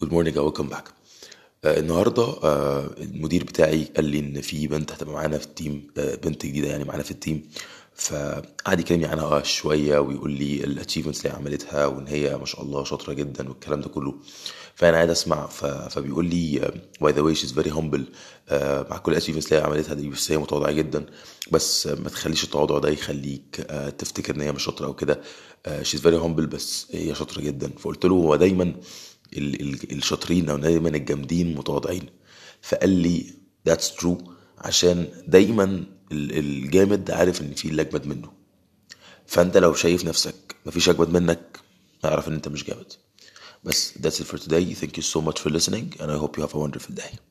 good morning welcome back النهارده آه، المدير بتاعي قال لي إن في بنت هتبقى معانا في ال team آه، بنت جديدة يعني معانا في ال team. فقعد يكلمني عنها شوية ويقول لي ال achievements اللي عملتها وإن هي ما شاء الله شاطرة جدا والكلام ده كله. فأنا قاعد أسمع فبيقول لي by the way she's very humble مع كل ال achievements اللي هي عملتها دي بس هي متواضعة جدا. بس آه، ما تخليش التواضع ده يخليك آه، تفتكر إن هي مش شاطرة أو كده. she's very humble بس هي شاطرة جدا. فقلت له هو دايما الشاطرين أو دايما الجامدين متواضعين. فقال لي that's true. عشان دايما ال- الجامد عارف إن في اللي أجمد منه. فأنت لو شايف نفسك مفيش أجمد منك اعرف إن أنت مش جامد. بس that's it for today. Thank you so much for listening and I hope you have a wonderful day.